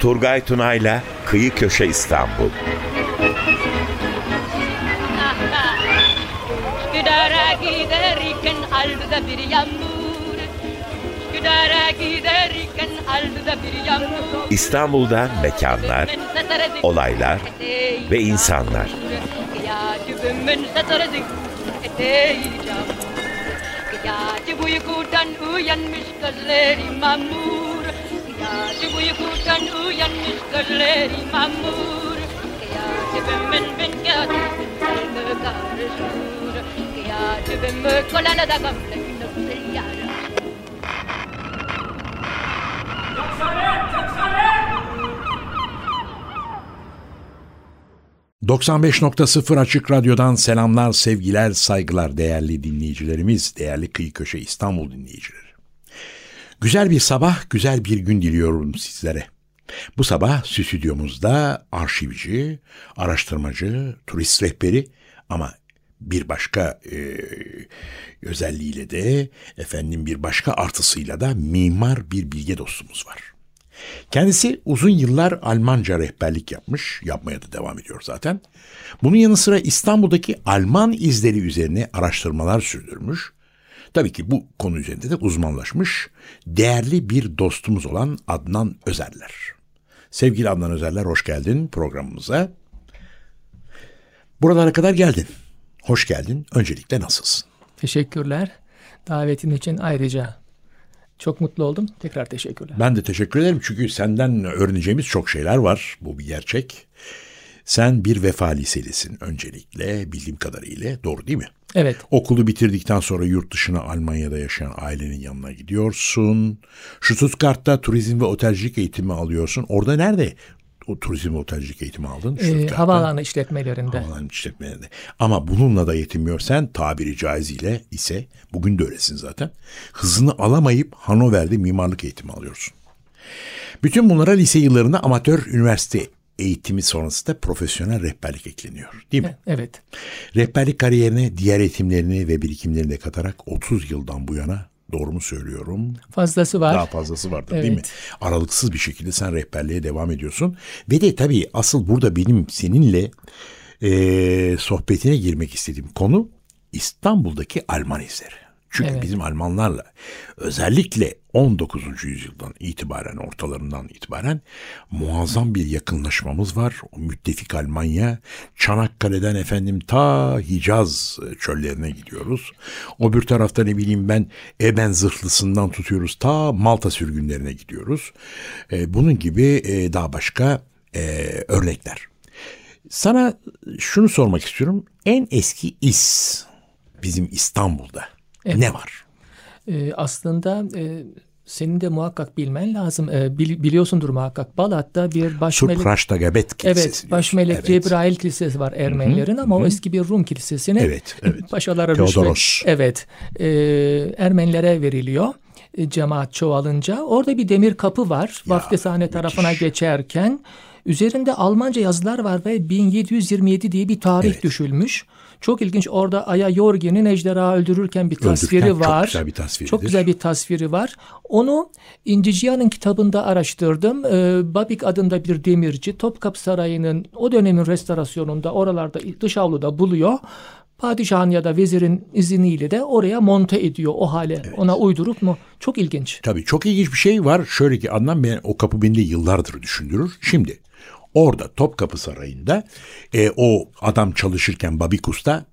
Turgay Tunay'la Kıyı Köşe İstanbul. Üsküdar'a giderken aldı bir yağmur Üsküdar'a giderken aldı bir yağmur İstanbul'da mekanlar, olaylar ve insanlar. Yaci uykudan uyan gözleri mamur Yaci uykudan uyanmış gözleri mamur Kıyacibim ben ben kıyacibim ben karışır Kıyacibim kolana da gamle nöbse yarım Yoksa ne? 95.0 Açık Radyo'dan selamlar, sevgiler, saygılar değerli dinleyicilerimiz, değerli Kıyı Köşe İstanbul dinleyicileri. Güzel bir sabah, güzel bir gün diliyorum sizlere. Bu sabah stüdyomuzda arşivci, araştırmacı, turist rehberi ama bir başka e, özelliğiyle de efendim bir başka artısıyla da mimar bir bilge dostumuz var. Kendisi uzun yıllar Almanca rehberlik yapmış, yapmaya da devam ediyor zaten. Bunun yanı sıra İstanbul'daki Alman izleri üzerine araştırmalar sürdürmüş. Tabii ki bu konu üzerinde de uzmanlaşmış, değerli bir dostumuz olan Adnan Özerler. Sevgili Adnan Özerler hoş geldin programımıza. Buralara kadar geldin. Hoş geldin. Öncelikle nasılsın? Teşekkürler. Davetin için ayrıca çok mutlu oldum. Tekrar teşekkürler. Ben de teşekkür ederim çünkü senden öğreneceğimiz çok şeyler var. Bu bir gerçek. Sen bir vefa liselisin öncelikle bildiğim kadarıyla. Doğru değil mi? Evet. Okulu bitirdikten sonra yurt dışına Almanya'da yaşayan ailenin yanına gidiyorsun. Stuttgart'ta turizm ve otelcilik eğitimi alıyorsun. Orada nerede o turizm otelcilik eğitimi aldın? Ee, havaalanı işletmelerinde. Havaalanı işletmelerinde. Ama bununla da yetinmiyor. Sen tabiri caiziyle ise, bugün de öylesin zaten, hızını alamayıp Hanover'de mimarlık eğitimi alıyorsun. Bütün bunlara lise yıllarında amatör üniversite eğitimi sonrasında profesyonel rehberlik ekleniyor. Değil mi? Evet. Rehberlik kariyerine diğer eğitimlerini ve birikimlerini de katarak 30 yıldan bu yana Doğru mu söylüyorum? Fazlası var. Daha fazlası vardır evet. değil mi? Aralıksız bir şekilde sen rehberliğe devam ediyorsun. Ve de tabii asıl burada benim seninle e, sohbetine girmek istediğim konu İstanbul'daki Alman izleri. Çünkü evet. bizim Almanlarla özellikle 19. yüzyıldan itibaren ortalarından itibaren muazzam bir yakınlaşmamız var. O müttefik Almanya, Çanakkale'den efendim ta Hicaz çöllerine gidiyoruz. O bir tarafta ne bileyim ben Eben zırhlısından tutuyoruz ta Malta sürgünlerine gidiyoruz. E, bunun gibi e, daha başka e, örnekler. Sana şunu sormak istiyorum. En eski is bizim İstanbul'da Evet. Ne var? Ee, aslında e, senin de muhakkak bilmen lazım. Ee, bil, biliyorsundur muhakkak. Balat'ta bir başmelek... Supraştagabet Kilisesi. Evet. Başmelek evet. Cebrail Kilisesi var Ermenilerin Hı-hı. ama Hı-hı. o eski bir Rum kilisesine evet, evet. paşalara Teodoros. rüşvet evet, e, Ermenilere veriliyor e, cemaat çoğalınca. Orada bir demir kapı var. Ya, Vafteshane tarafına geçerken üzerinde Almanca yazılar var ve 1727 diye bir tarih evet. düşülmüş. Çok ilginç orada Aya Yorgi'nin ejderha öldürürken bir tasviri Öldürken var. Çok güzel bir tasviridir. Çok güzel bir tasviri var. Onu İnci Cihan'ın kitabında araştırdım. Ee, Babik adında bir demirci Topkapı Sarayı'nın o dönemin restorasyonunda oralarda dış avluda buluyor padişahın ya da vezirin izniyle de oraya monte ediyor o hale. Evet. Ona uydurup mu? Çok ilginç. Tabii çok ilginç bir şey var. Şöyle ki Adnan ben o kapı beni yıllardır düşündürür. Şimdi Orada Topkapı Sarayı'nda e, o adam çalışırken Babikus'ta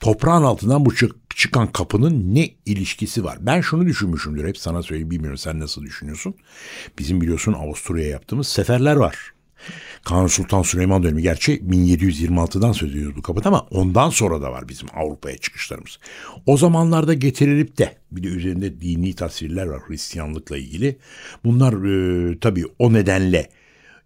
toprağın altından bu çık, çıkan kapının ne ilişkisi var? Ben şunu düşünmüşümdür hep sana söyleyeyim bilmiyorum sen nasıl düşünüyorsun? Bizim biliyorsun Avusturya'ya yaptığımız seferler var. Kanuni Sultan Süleyman dönemi gerçi 1726'dan söz ediyoruz bu kapıda ama ondan sonra da var bizim Avrupa'ya çıkışlarımız. O zamanlarda getirilip de bir de üzerinde dini tasvirler var Hristiyanlıkla ilgili. Bunlar e, tabii o nedenle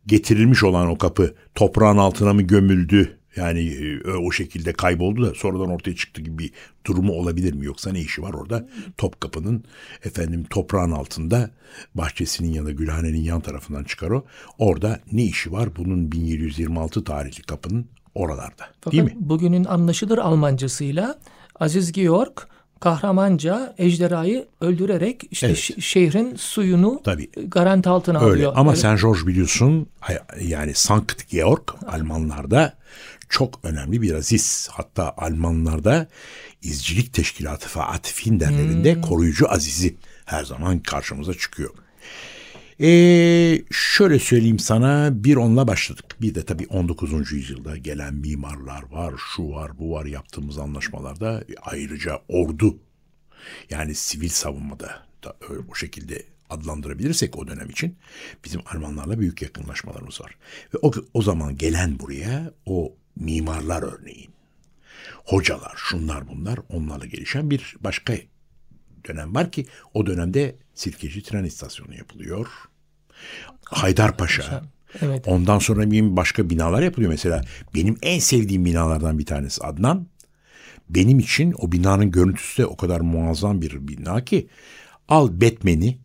getirilmiş olan o kapı toprağın altına mı gömüldü? Yani e, o şekilde kayboldu da sonradan ortaya çıktı gibi bir durumu olabilir mi? Yoksa ne işi var orada? Topkapı'nın efendim toprağın altında bahçesinin yanında Gülhane'nin yan tarafından çıkar o. Orada ne işi var? Bunun 1726 tarihli kapının oralarda. Fakat değil mi? bugünün anlaşılır Almancasıyla Aziz Georg kahramanca ejderhayı öldürerek işte Evet. şehrin suyunu Tabii. garanti altına Öyle alıyor. ama Evet. Saint George biliyorsun yani Sankt Georg Almanlarda çok önemli bir aziz. Hatta Almanlarda izcilik teşkilatı Fatih Finderlerinde Hmm. koruyucu azizi her zaman karşımıza çıkıyor. Ee, şöyle söyleyeyim sana bir onla başladık. Bir de tabii 19. yüzyılda gelen mimarlar var, şu var, bu var yaptığımız anlaşmalarda ayrıca ordu yani sivil savunmada da öyle bu şekilde adlandırabilirsek o dönem için bizim Almanlarla büyük yakınlaşmalarımız var. Ve o, o zaman gelen buraya o mimarlar örneğin, hocalar, şunlar bunlar onlarla gelişen bir başka dönem var ki o dönemde Sirkeci tren istasyonu yapılıyor. Haydarpaşa. Evet. Ondan sonra benim başka binalar yapılıyor. Mesela benim en sevdiğim binalardan bir tanesi Adnan. Benim için o binanın görüntüsü de o kadar muazzam bir bina ki al Batman'i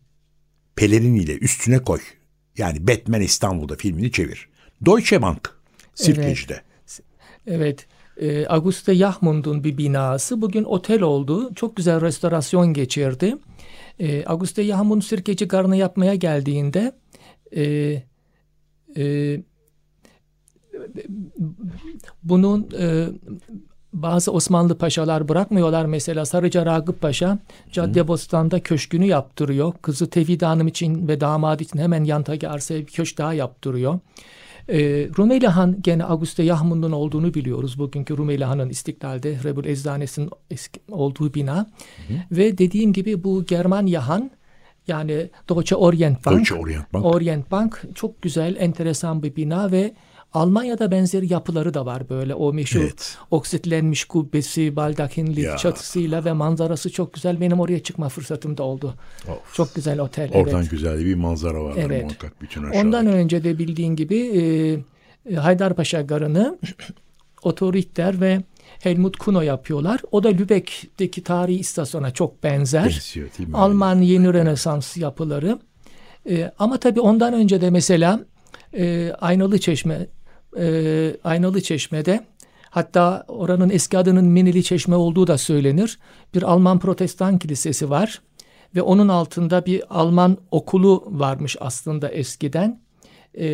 peleriniyle üstüne koy. Yani Batman İstanbul'da filmini çevir. Deutsche Bank Sirkeci'de. Evet. E, Auguste Yahmund'un bir binası bugün otel oldu. Çok güzel restorasyon geçirdi. E, Auguste Yahmund sirkeci garını yapmaya geldiğinde e, e, bunun e, bazı Osmanlı paşalar bırakmıyorlar. Mesela Sarıca Ragıp Paşa Caddebostan'da köşkünü yaptırıyor. Kızı Tevhide Hanım için ve damadı için hemen yandaki arsaya bir köşk daha yaptırıyor. E, Rumeli Han gene Auguste Yahmund'un olduğunu biliyoruz. Bugünkü Rumeli Han'ın İstiklal'de Rebul Eczanesinin olduğu bina. Ve dediğim gibi bu Germanya Han yani Deutsche Orient Bank, Deutsche Orient Bank. Orient Bank çok güzel, enteresan bir bina ve Almanya'da benzeri yapıları da var böyle. O meşhur Evet. oksitlenmiş kubbesi, baldakinli Ya. çatısıyla ve manzarası çok güzel. Benim oraya çıkma fırsatım da oldu. Of. Çok güzel otel. Oradan evet. güzel bir manzara vardır Evet. muhakkak bütün aşağıda. Ondan önce de bildiğin gibi e, e, Haydarpaşa Garı'nı Otto Richter ve Helmut Kuno yapıyorlar. O da Lübeck'teki tarihi istasyona çok benzer. Benziyor değil mi? Alman yeni Rönesans yapıları. E, ama tabii ondan önce de mesela e, Aynalı Çeşme e, Aynalı Çeşme'de hatta oranın eski adının Minili Çeşme olduğu da söylenir. Bir Alman Protestan kilisesi var ve onun altında bir Alman okulu varmış aslında eskiden. E,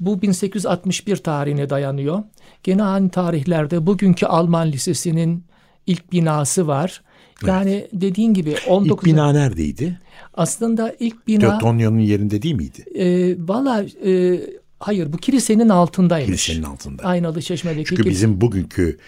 bu 1861 tarihine dayanıyor. Gene aynı tarihlerde bugünkü Alman Lisesi'nin ilk binası var. Yani dediğin gibi 19 İlk bina neredeydi? aslında ilk bina Teotonya'nın yerinde değil miydi? e, valla e, hayır bu kilisenin altındaymış. Kilisenin altında. Aynalı Çeşme'deki Çünkü kilise- bizim bugünkü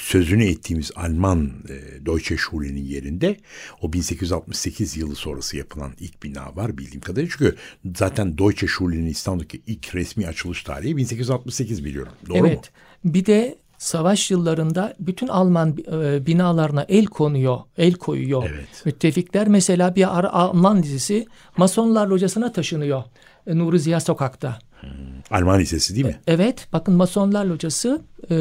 sözünü ettiğimiz Alman e, Deutsche Schule'nin yerinde o 1868 yılı sonrası yapılan ilk bina var bildiğim kadarıyla. Çünkü zaten Deutsche Schule'nin İstanbul'daki ilk resmi açılış tarihi 1868 biliyorum. Doğru evet. mu? Bir de savaş yıllarında bütün Alman e, binalarına el konuyor, el koyuyor. Evet. Müttefikler mesela bir Alman dizisi Masonlar Locası'na taşınıyor. e, Nuri Ziya Sokak'ta. Alman Lisesi değil mi? Evet bakın Masonlar Locası e,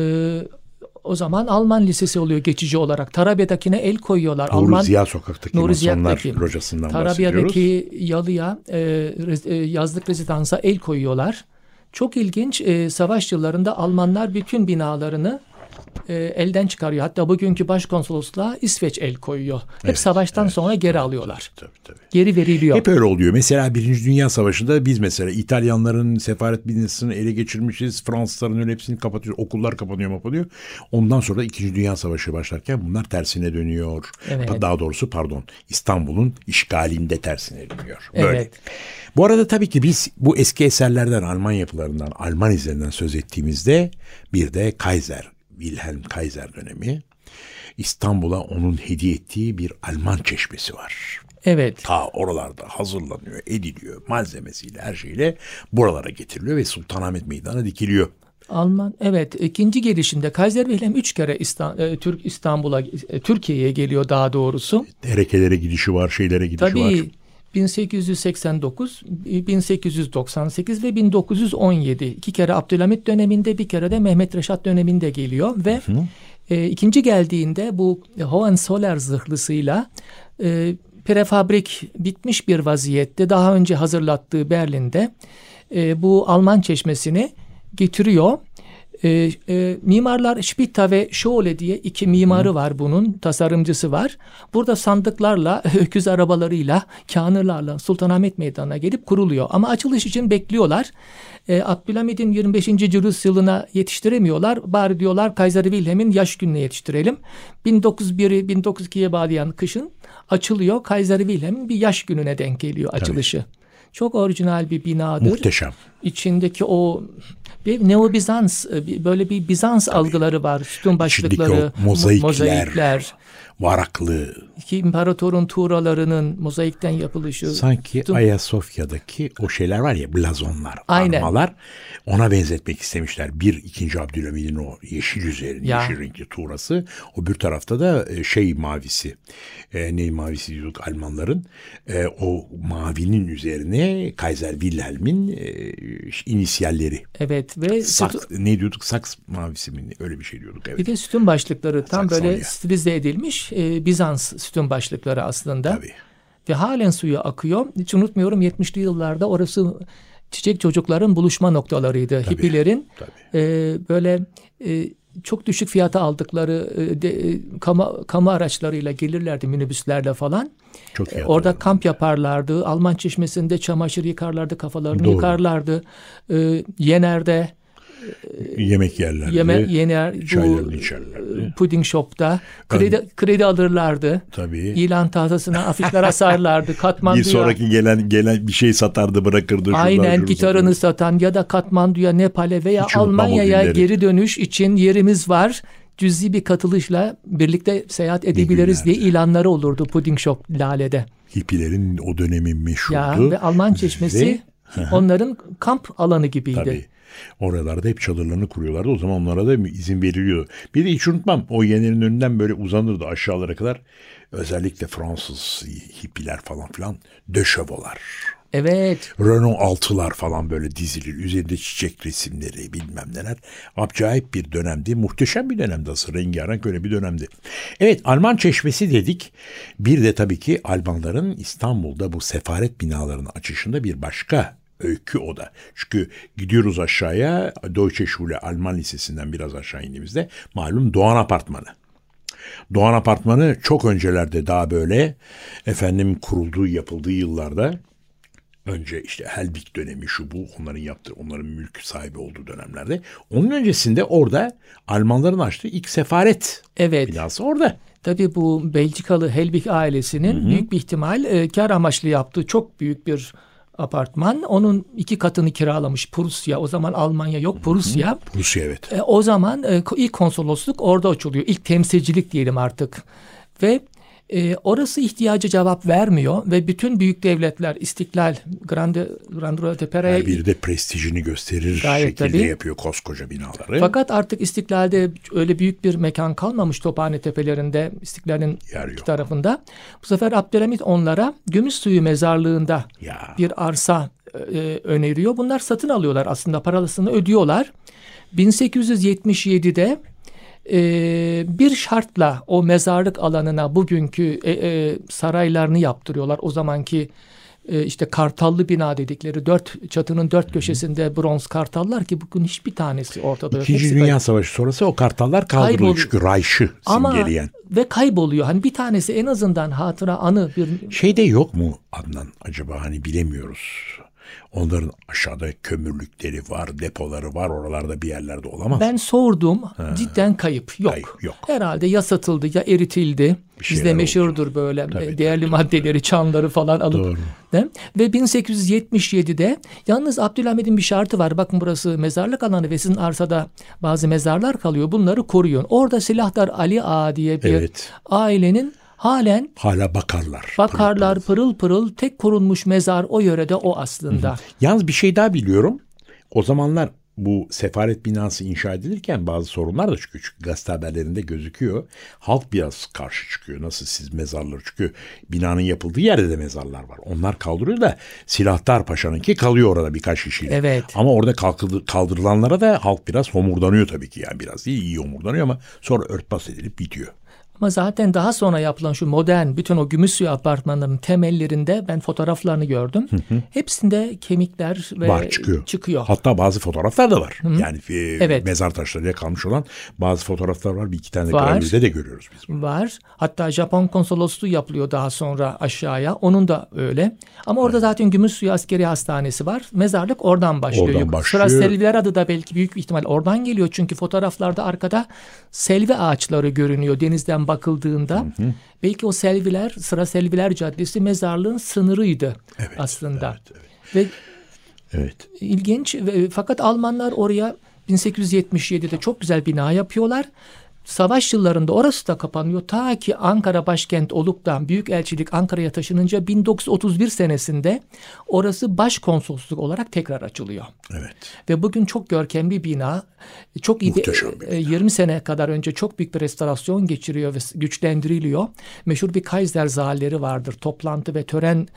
o zaman Alman lisesi oluyor geçici olarak. Tarabya'dakine el koyuyorlar. Nuri Alman Ziya Sokak'taki Nuri Masonlar locasından bahsediyoruz. Tarabya'daki yalıya e, e, yazlık rezidansa el koyuyorlar. Çok ilginç e, savaş yıllarında Almanlar bütün binalarını e, elden çıkarıyor. Hatta bugünkü başkonsolosluğa İsveç el koyuyor. Hep savaştan sonra geri alıyorlar. Tabii tabii. Geri veriliyor. Hep öyle oluyor. Mesela Birinci Dünya Savaşı'nda biz mesela İtalyanların sefaret binasını ele geçirmişiz. Fransızların öyle hepsini kapatıyoruz. Okullar kapanıyor kapanıyor. Ondan sonra da İkinci Dünya Savaşı başlarken bunlar tersine dönüyor. Evet. Daha doğrusu pardon İstanbul'un işgalinde tersine dönüyor. Böyle. Evet. Bu arada tabii ki biz bu eski eserlerden Alman yapılarından, Alman izlerinden söz ettiğimizde bir de Kaiser, Wilhelm Kaiser dönemi İstanbul'a onun hediye ettiği bir Alman çeşmesi var Evet. ta oralarda hazırlanıyor, ediliyor, malzemesiyle, her şeyle buralara getiriliyor ve Sultanahmet Meydanı'na dikiliyor. Alman evet ikinci gelişinde Kaiser Wilhelm üç kere İstan, e, Türk İstanbul'a e, Türkiye'ye geliyor daha doğrusu. Derekelere gidişi var, şeylere gidişi var. Tabii 1889, 1898 ve 1917 iki kere Abdülhamit döneminde bir kere de Mehmet Reşat döneminde geliyor ve e, ikinci geldiğinde bu Hohenzoller zırhlısıyla e, prefabrik bitmiş bir vaziyette daha önce hazırlattığı Berlin'de e, bu Alman çeşmesini getiriyor. E, e, mimarlar Spitta ve Scholle diye iki mimarı var bunun, tasarımcısı var. Burada sandıklarla, öküz arabalarıyla, kanırlarla Sultanahmet Meydanı'na gelip kuruluyor. Ama açılış için bekliyorlar. E, Abdülhamid'in 25. Cülüs yılına yetiştiremiyorlar. Bari diyorlar Kaiser Wilhelm'in yaş gününe yetiştirelim. 1901'i 1902'ye bağlayan kışın açılıyor. Kaiser Wilhelm'in bir yaş gününe denk geliyor açılışı. Çok orijinal bir binadır. Muhteşem. İçindeki o bir Neo Bizans bir- böyle bir Bizans algıları var. Sütun başlıkları, mozaikler. mozaikler, Varaklı. iki imparatorun tuğralarının mozaikten yapılışı. Sanki Sütun- Ayasofya'daki o şeyler var ya blazonlar, Aynen. armalar. Ona benzetmek istemişler. Bir ikinci Abdülhamid'in o yeşil üzerinde, Ya. yeşil renkli tuğrası. O bir tarafta da e, şey mavisi. E, ne mavisi diyorduk Almanların. E, o mavinin üzerine Kaiser Wilhelm'in e, inisiyalleri. Evet ve Sak, sütun- ne diyorduk? Saks mavisi mi? Öyle bir şey diyorduk. Evet. bir de sütun başlıkları tam Saksonya. böyle stilize edilmiş e, Bizans sütun başlıkları aslında. Tabii. Ve halen suyu akıyor. Hiç unutmuyorum 70'li yıllarda orası çiçek çocukların buluşma noktalarıydı. Hippilerin tabii. e, böyle e, çok düşük fiyata aldıkları e, de, e, kamu, kamu araçlarıyla gelirlerdi minibüslerle falan. Çok iyi E, Orada kamp yaparlardı. Alman çeşmesinde çamaşır yıkarlardı, kafalarını Doğru. yıkarlardı. E, Yener'de yemek yerlerdi. yeme Yener çaylarını içerlerdi. e, puding shop'ta kredi kredi alırlardı. Tabii. İlan tahtasına afişler asarlardı. Katmanduya Bir sonraki gelen gelen bir şey satardı bırakırdı. Aynen gitarını satardı. satan ya da Katmandu'ya, Nepal'e veya Hiç Almanya'ya geri dönüş için yerimiz var. Cüzi bir katılışla birlikte seyahat edebiliriz diye ilanları olurdu Pudding Shop Lale'de. Hippilerin o dönemi meşhurdu. Ya ve Alman çeşmesi Ve- onların kamp alanı gibiydi. Tabii. Oralarda hep çadırlarını kuruyorlardı. O zaman onlara da izin veriliyordu. Bir de hiç unutmam o yenerin önünden böyle uzanırdı aşağılara kadar. Özellikle Fransız hippiler falan filan. Döşevolar. Evet. Renault 6'lar falan böyle dizilir. Üzerinde çiçek resimleri bilmem neler. Acayip bir dönemdi. Muhteşem bir dönemdi aslında. Rengarenk öyle bir dönemdi. Evet Alman çeşmesi dedik. Bir de tabii ki Almanların İstanbul'da bu sefaret binalarının açışında bir başka öykü o da. Çünkü gidiyoruz aşağıya Deutsche Schule Alman Lisesi'nden biraz aşağı indiğimizde malum Doğan Apartmanı. Doğan Apartmanı çok öncelerde daha böyle efendim kurulduğu yapıldığı yıllarda önce işte Helbig dönemi şu bu onların yaptığı onların mülk sahibi olduğu dönemlerde. Onun öncesinde orada Almanların açtığı ilk sefaret Evet. binası orada. Tabii bu Belçikalı Helbig ailesinin büyük bir ihtimal e, kar amaçlı yaptığı çok büyük bir apartman. Onun iki katını kiralamış Prusya. O zaman Almanya yok Prusya. Rusya evet. E, o zaman e, ilk konsolosluk orada açılıyor. İlk temsilcilik diyelim artık. Ve e, orası ihtiyacı cevap vermiyor ve bütün büyük devletler İstiklal, Grande, Grande de Paris'e Her biri de prestijini gösterir Gayet şekilde tabii. yapıyor koskoca binaları. Fakat artık İstiklal'de öyle büyük bir mekan kalmamış Tophane Tepelerinde, İstiklal'in iki tarafında. Bu sefer Abdülhamit onlara Gümüşsuyu mezarlığında Ya. bir arsa e, öneriyor. Bunlar satın alıyorlar aslında parasını ödüyorlar. 1877'de e, bir şartla o mezarlık alanına bugünkü e, e, saraylarını yaptırıyorlar. O zamanki e, işte kartallı bina dedikleri dört çatının dört köşesinde bronz kartallar ki bugün hiçbir tanesi ortada yok. İkinci Dünya. Savaşı sonrası o kartallar kaldırılıyor. Kayboluyor. Çünkü ama simgeleyen. ve kayboluyor. Hani bir tanesi en azından hatıra anı bir Şeyde yok mu Adnan acaba hani bilemiyoruz. Onların aşağıda kömürlükleri var, depoları var. Oralarda bir yerlerde olamaz. Ben sordum. Cidden kayıp. Yok. Kayıp yok. Herhalde ya satıldı ya eritildi. Bizde meşhurdur böyle Tabii, değerli maddeleri, çanları falan alıp. Doğru. De? Ve 1877'de yalnız Abdülhamid'in bir şartı var. Bakın burası mezarlık alanı ve sizin arsada bazı mezarlar kalıyor. Bunları koruyun. Orada Silahdar Ali Ağa diye bir Evet. ailenin halen Hala bakarlar. bakarlar pırıl pırıl tek korunmuş mezar o yörede o aslında. Yalnız bir şey daha biliyorum. O zamanlar bu sefaret binası inşa edilirken bazı sorunlar da çıkıyor. Çünkü gazete haberlerinde gözüküyor. Halk biraz karşı çıkıyor. Nasıl siz mezarları? Çünkü binanın yapıldığı yerde de mezarlar var. Onlar kaldırıyor da Silahtar Paşa'nınki kalıyor orada birkaç kişiyle. Evet. Ama orada kalkıldı- kaldırılanlara da halk biraz homurdanıyor tabii ki. Yani biraz değil iyi homurdanıyor ama sonra örtbas edilip bitiyor. Ama zaten daha sonra yapılan şu modern bütün o gümüş suyu apartmanların temellerinde ben fotoğraflarını gördüm. Hepsinde kemikler ve var çıkıyor. çıkıyor. Hatta bazı fotoğraflar da var. Yani e, Evet. mezar taşlarıyla kalmış olan bazı fotoğraflar var. Bir iki tane Var. gravürde de görüyoruz biz. var. Hatta Japon konsolosluğu yapılıyor daha sonra aşağıya. Onun da öyle. Ama orada zaten Gümüşsuyu Askeri Hastanesi var. Mezarlık oradan başlıyor. Oradan başlıyor. Sonra Selviler adı da belki büyük ihtimal oradan geliyor. Çünkü fotoğraflarda arkada selvi ağaçları görünüyor denizden bakıldığında. Belki o selviler, sıra Selviler Caddesi mezarlığın sınırıydı aslında. Ve Evet. ilginç ve fakat Almanlar oraya 1877'de çok güzel bina yapıyorlar. Savaş yıllarında orası da kapanıyor. Ta ki Ankara başkent olup da Büyükelçilik Ankara'ya taşınınca 1931 senesinde orası başkonsolosluk olarak tekrar açılıyor. Evet. Ve bugün çok görkemli bina. Çok iyi bir- Muhteşem bir e, 20 sene kadar önce çok büyük bir restorasyon geçiriyor ve güçlendiriliyor. Meşhur bir Kaiser zalleri vardır. Toplantı ve tören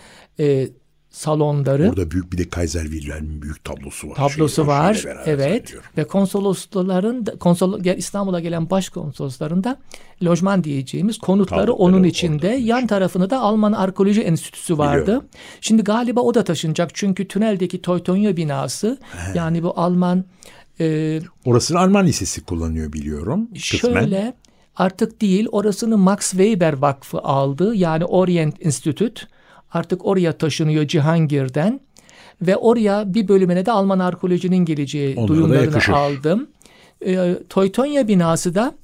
e, salonları. Burada büyük bir de Kaiser Wilhelm'in büyük tablosu var. tablosu Şeyle- var. Evet. Ve konsolosların konsol İstanbul'a gelen başkonsolosların da lojman diyeceğimiz konutları Tabloları onun orada içinde. olmuş. Yan tarafında da Alman Arkeoloji Enstitüsü vardı. Biliyorum. Şimdi galiba o da taşınacak. Çünkü tüneldeki Teutonia binası yani bu Alman e, Orasını Alman Lisesi kullanıyor biliyorum. Kısmen. Şöyle artık değil orasını Max Weber Vakfı aldı. Yani Orient Institute artık oraya taşınıyor Cihangir'den. Ve oraya bir bölümüne de Alman arkeolojinin geleceği Onlara duyumlarını aldım. E, Teutonia binası da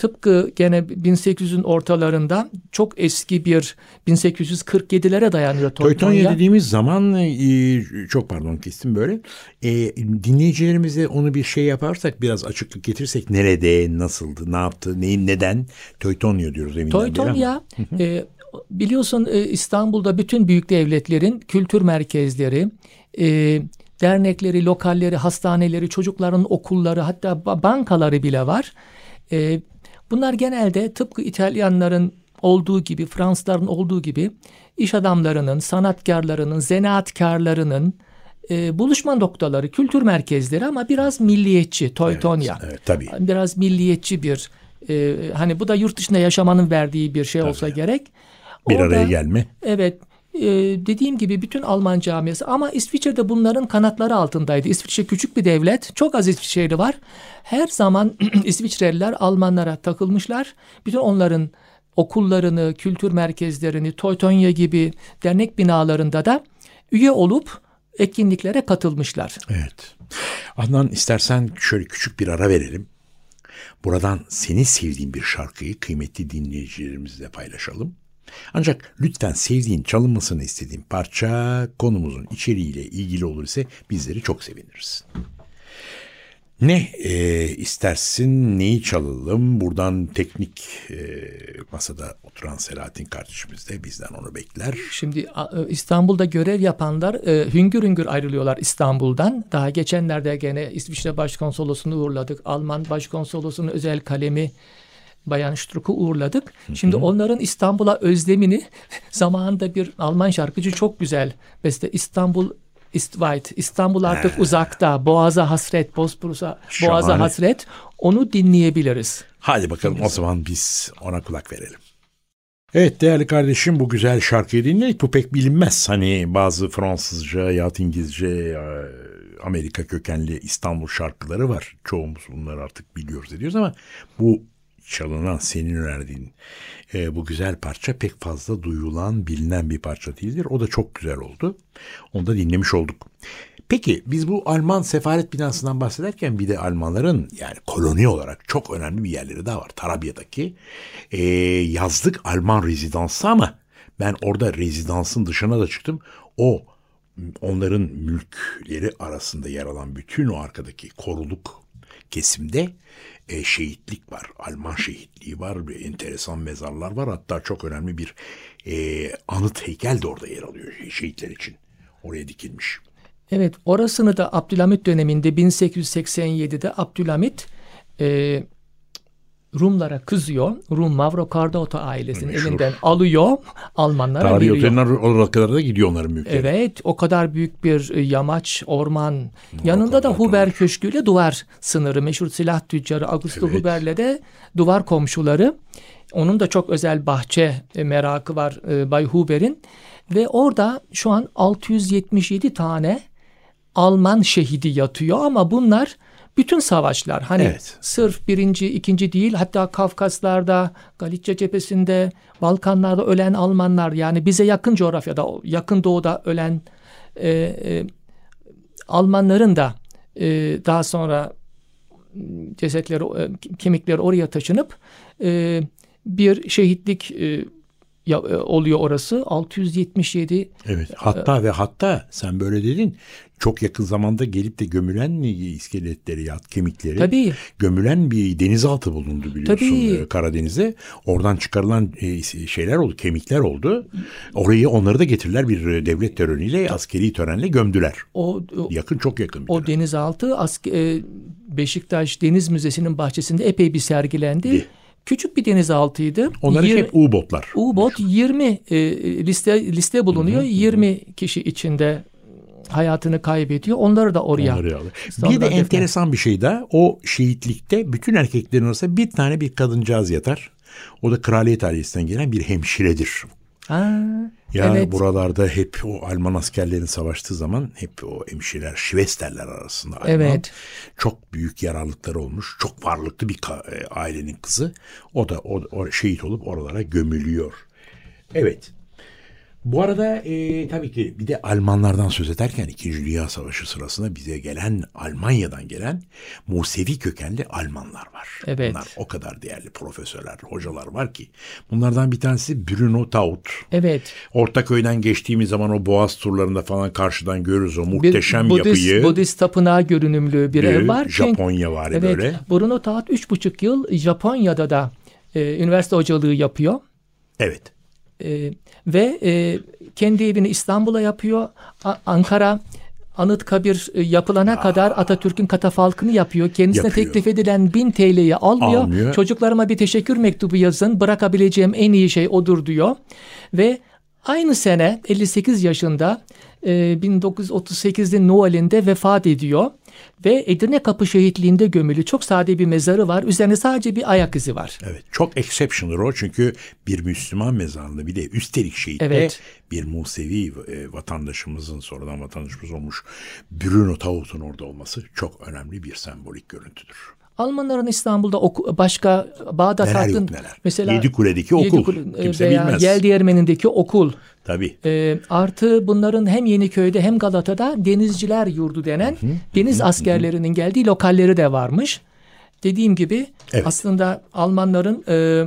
tıpkı gene 1800'ün ortalarında çok eski bir 1847'lere dayanıyor Teutonia. Teutonia dediğimiz zaman e, çok pardon kestim böyle. E, dinleyicilerimize onu bir şey yaparsak biraz açıklık getirirsek nerede, nasıldı, ne yaptı, neyin neden Teutonia diyoruz ama. Teutonia e, biliyorsun e, İstanbul'da bütün büyük devletlerin kültür merkezleri, e, dernekleri, lokalleri, hastaneleri, çocukların okulları hatta ba- bankaları bile var. E, bunlar genelde tıpkı İtalyanların olduğu gibi, Fransızların olduğu gibi iş adamlarının, sanatkarlarının, zanaatkarlarının e, buluşma noktaları, kültür merkezleri ama biraz milliyetçi Teutonia evet, tabii. biraz milliyetçi bir e, hani bu da yurt dışında yaşamanın verdiği bir şey olsa gerek. Bir Orada- araya gelme. Evet. e, dediğim gibi bütün Alman camiası ama İsviçre'de bunların kanatları altındaydı. İsviçre küçük bir devlet. Çok az İsviçreli var. Her zaman İsviçreliler Almanlara takılmışlar. Bütün onların okullarını, kültür merkezlerini, Teutonia gibi dernek binalarında da üye olup etkinliklere katılmışlar. Evet. Adnan istersen şöyle küçük bir ara verelim. Buradan senin sevdiğin bir şarkıyı kıymetli dinleyicilerimizle paylaşalım. Ancak lütfen sevdiğin, çalınmasını istediğin parça konumuzun içeriğiyle ilgili olur ise bizleri çok seviniriz. Ne e, istersin, neyi çalalım? Buradan teknik e, masada oturan Selahattin kardeşimiz de bizden onu bekler. Şimdi e, İstanbul'da görev yapanlar e, hüngür hüngür ayrılıyorlar İstanbul'dan. Daha geçenlerde gene İsviçre Başkonsolosunu uğurladık. Alman Başkonsolosunun özel kalemi Bayan Struck'u uğurladık. Şimdi onların İstanbul'a özlemini zamanında bir Alman şarkıcı çok güzel beste İstanbul ist weit. İstanbul artık uzakta. Boğaza hasret, Bosporus'a Boğaza hasret. Onu dinleyebiliriz. Hadi bakalım o zaman biz ona kulak verelim. Evet değerli kardeşim bu güzel şarkıyı dinledik. Bu pek bilinmez. Hani bazı Fransızca ya İngilizce e, Amerika kökenli İstanbul şarkıları var. Çoğumuz bunları artık biliyoruz ediyoruz ama bu çalınan senin önerdiğin e, bu güzel parça pek fazla duyulan bilinen bir parça değildir. O da çok güzel oldu. Onu da dinlemiş olduk. Peki biz bu Alman sefaret binasından bahsederken bir de Almanların yani koloni olarak çok önemli bir yerleri daha var. Tarabya'daki e, yazlık Alman rezidansı ama ben orada rezidansın dışına da çıktım. O onların mülkleri arasında yer alan bütün o arkadaki koruluk kesimde e, şehitlik var. Alman şehitliği var. Bir enteresan mezarlar var. Hatta çok önemli bir e, anıt heykel de orada yer alıyor şehitler için. Oraya dikilmiş. Evet orasını da Abdülhamit döneminde 1887'de Abdülhamit e, Rumlara kızıyor. Rum Mavrocordato ailesinin Meşhur. elinden alıyor. Almanlara Tarihi veriyor. otelin olarak kadar da gidiyor onların mülkleri. Evet o kadar büyük bir e, yamaç, orman. Yanında da. Huber Köşkü'yle duvar sınırı. Meşhur silah tüccarı Augusto Evet. Huber'le de duvar komşuları. Onun da çok özel bahçe e, merakı var e, Bay Huber'in. Ve orada şu an 677 tane Alman şehidi yatıyor ama bunlar bütün savaşlar hani Evet. sırf birinci, ikinci değil hatta Kafkaslar'da, Galicia cephesinde, Balkanlarda ölen Almanlar yani bize yakın coğrafyada, yakın doğuda ölen e, e, Almanların da e, daha sonra cesetleri, e, kemikleri oraya taşınıp e, bir şehitlik e, ya- e, oluyor orası. 677 Evet. Hatta ve hatta sen böyle dedin. Çok yakın zamanda gelip de gömülen iskeletleri, yat kemikleri Tabii. gömülen bir denizaltı bulundu biliyorsun Tabii. e, Karadeniz'de. Oradan çıkarılan e, şeyler oldu, kemikler oldu. Orayı onları da getirdiler bir e, devlet töreniyle, askeri törenle gömdüler. o, o Yakın çok yakın bir O dönem. denizaltı ask- e, Beşiktaş Deniz Müzesi'nin bahçesinde epey bir sergilendi. Di. Küçük bir denizaltıydı. Onların Yir- hep U-botlar. U-bot 20 e, liste liste bulunuyor. 20 kişi içinde hayatını kaybediyor. Onları da oraya. Onları aldı. Sonra Bir de defne- enteresan bir şey daha. O şehitlikte bütün erkeklerin arasında bir tane bir kadıncağız yatar. O da kraliyet ailesinden gelen bir hemşiredir. Ha, Ya evet. buralarda hep o Alman askerlerin savaştığı zaman hep o hemşireler, Şvesterler arasında Alman. Evet. Çok büyük yararlıkları olmuş. Çok varlıklı bir e, ailenin kızı. O da o, o şehit olup oralara gömülüyor. Evet. Bu arada e, tabii ki bir de Almanlardan söz ederken İkinci Dünya Savaşı sırasında bize gelen Almanya'dan gelen Musevi kökenli Almanlar var. Evet. Bunlar o kadar değerli profesörler, hocalar var ki. Bunlardan bir tanesi Bruno Taut. Evet. Ortaköy'den geçtiğimiz zaman o boğaz turlarında falan karşıdan görürüz o Bir muhteşem Budist, yapıyı. Budist tapınağı görünümlü bir ev var. Japonya var Evet. böyle. Bruno Taat üç buçuk yıl Japonya'da da e, üniversite hocalığı yapıyor. Evet. E, ve e, kendi evini İstanbul'a yapıyor. A- Ankara Anıtkabir e, yapılana kadar Atatürk'ün katafalkını yapıyor. Kendisine Yapıyor. teklif edilen 1000 TL'yi almıyor. Almıyor. Çocuklarıma bir teşekkür mektubu yazın. Bırakabileceğim en iyi şey odur diyor. Ve aynı sene 58 yaşında e, 1938'de Noel'inde vefat ediyor. Ve Edirne Kapı şehitliğinde gömülü çok sade bir mezarı var. Üzerine sadece bir ayak izi var. Evet. Çok exceptional o çünkü bir Müslüman mezarında bir de üstelik şehitte Evet. bir Musevi e, vatandaşımızın sonradan vatandaşımız olmuş Bruno Taut'un orada olması çok önemli bir sembolik görüntüdür. Almanların İstanbul'da oku, başka Bağdat Neler Hattın yok neler. mesela Yedikule'deki okul. Yedikule- Kimse veya bilmez. Yeldiğermeni'ndeki okul. Tabii. E, artı bunların hem Yeniköy'de hem Galata'da denizciler yurdu denen deniz askerlerinin geldiği lokalleri de varmış. Dediğim gibi Evet. aslında Almanların e,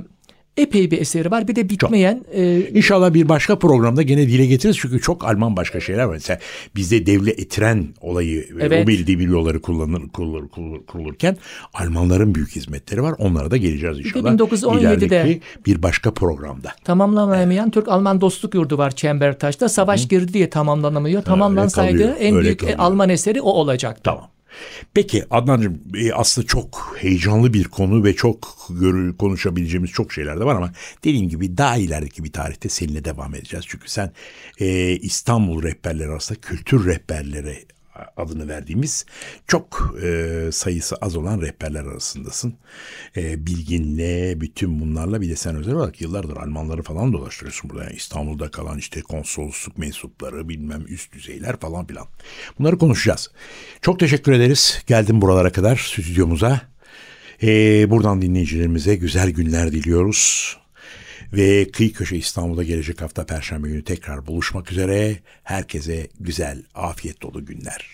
epey bir eseri var. Bir de bitmeyen e, İnşallah bir başka programda gene dile getiririz çünkü çok Alman başka şeyler var. Mesela bizde devlet tren olayı ve Evet. o belediye yolları kullanır, kurulur, kurulur- kurulurken Almanların büyük hizmetleri var. Onlara da geleceğiz inşallah. 1917'de İlerideki bir başka programda. tamamlanamayan Türk-Alman dostluk yurdu var Çembertaş'ta. Savaş girdi diye tamamlanamıyor. Tamamlansaydı en büyük e. Alman eseri o olacaktı. Tamam. Peki Adnan'cığım e, aslında çok heyecanlı bir konu ve çok konuşabileceğimiz çok şeyler de var ama dediğim gibi daha ilerideki bir tarihte seninle devam edeceğiz. Çünkü sen e, İstanbul rehberleri arasında kültür rehberleri adını verdiğimiz çok e, sayısı az olan rehberler arasındasın. E, bilginle, bütün bunlarla bir de sen özel olarak yıllardır Almanları falan dolaştırıyorsun burada. Yani İstanbul'da kalan işte konsolosluk mensupları bilmem üst düzeyler falan filan. Bunları konuşacağız. Çok teşekkür ederiz. Geldin buralara kadar stüdyomuza. E, buradan dinleyicilerimize güzel günler diliyoruz. Ve Kıyı Köşe İstanbul'da gelecek hafta Perşembe günü tekrar buluşmak üzere. Herkese güzel, afiyet dolu günler.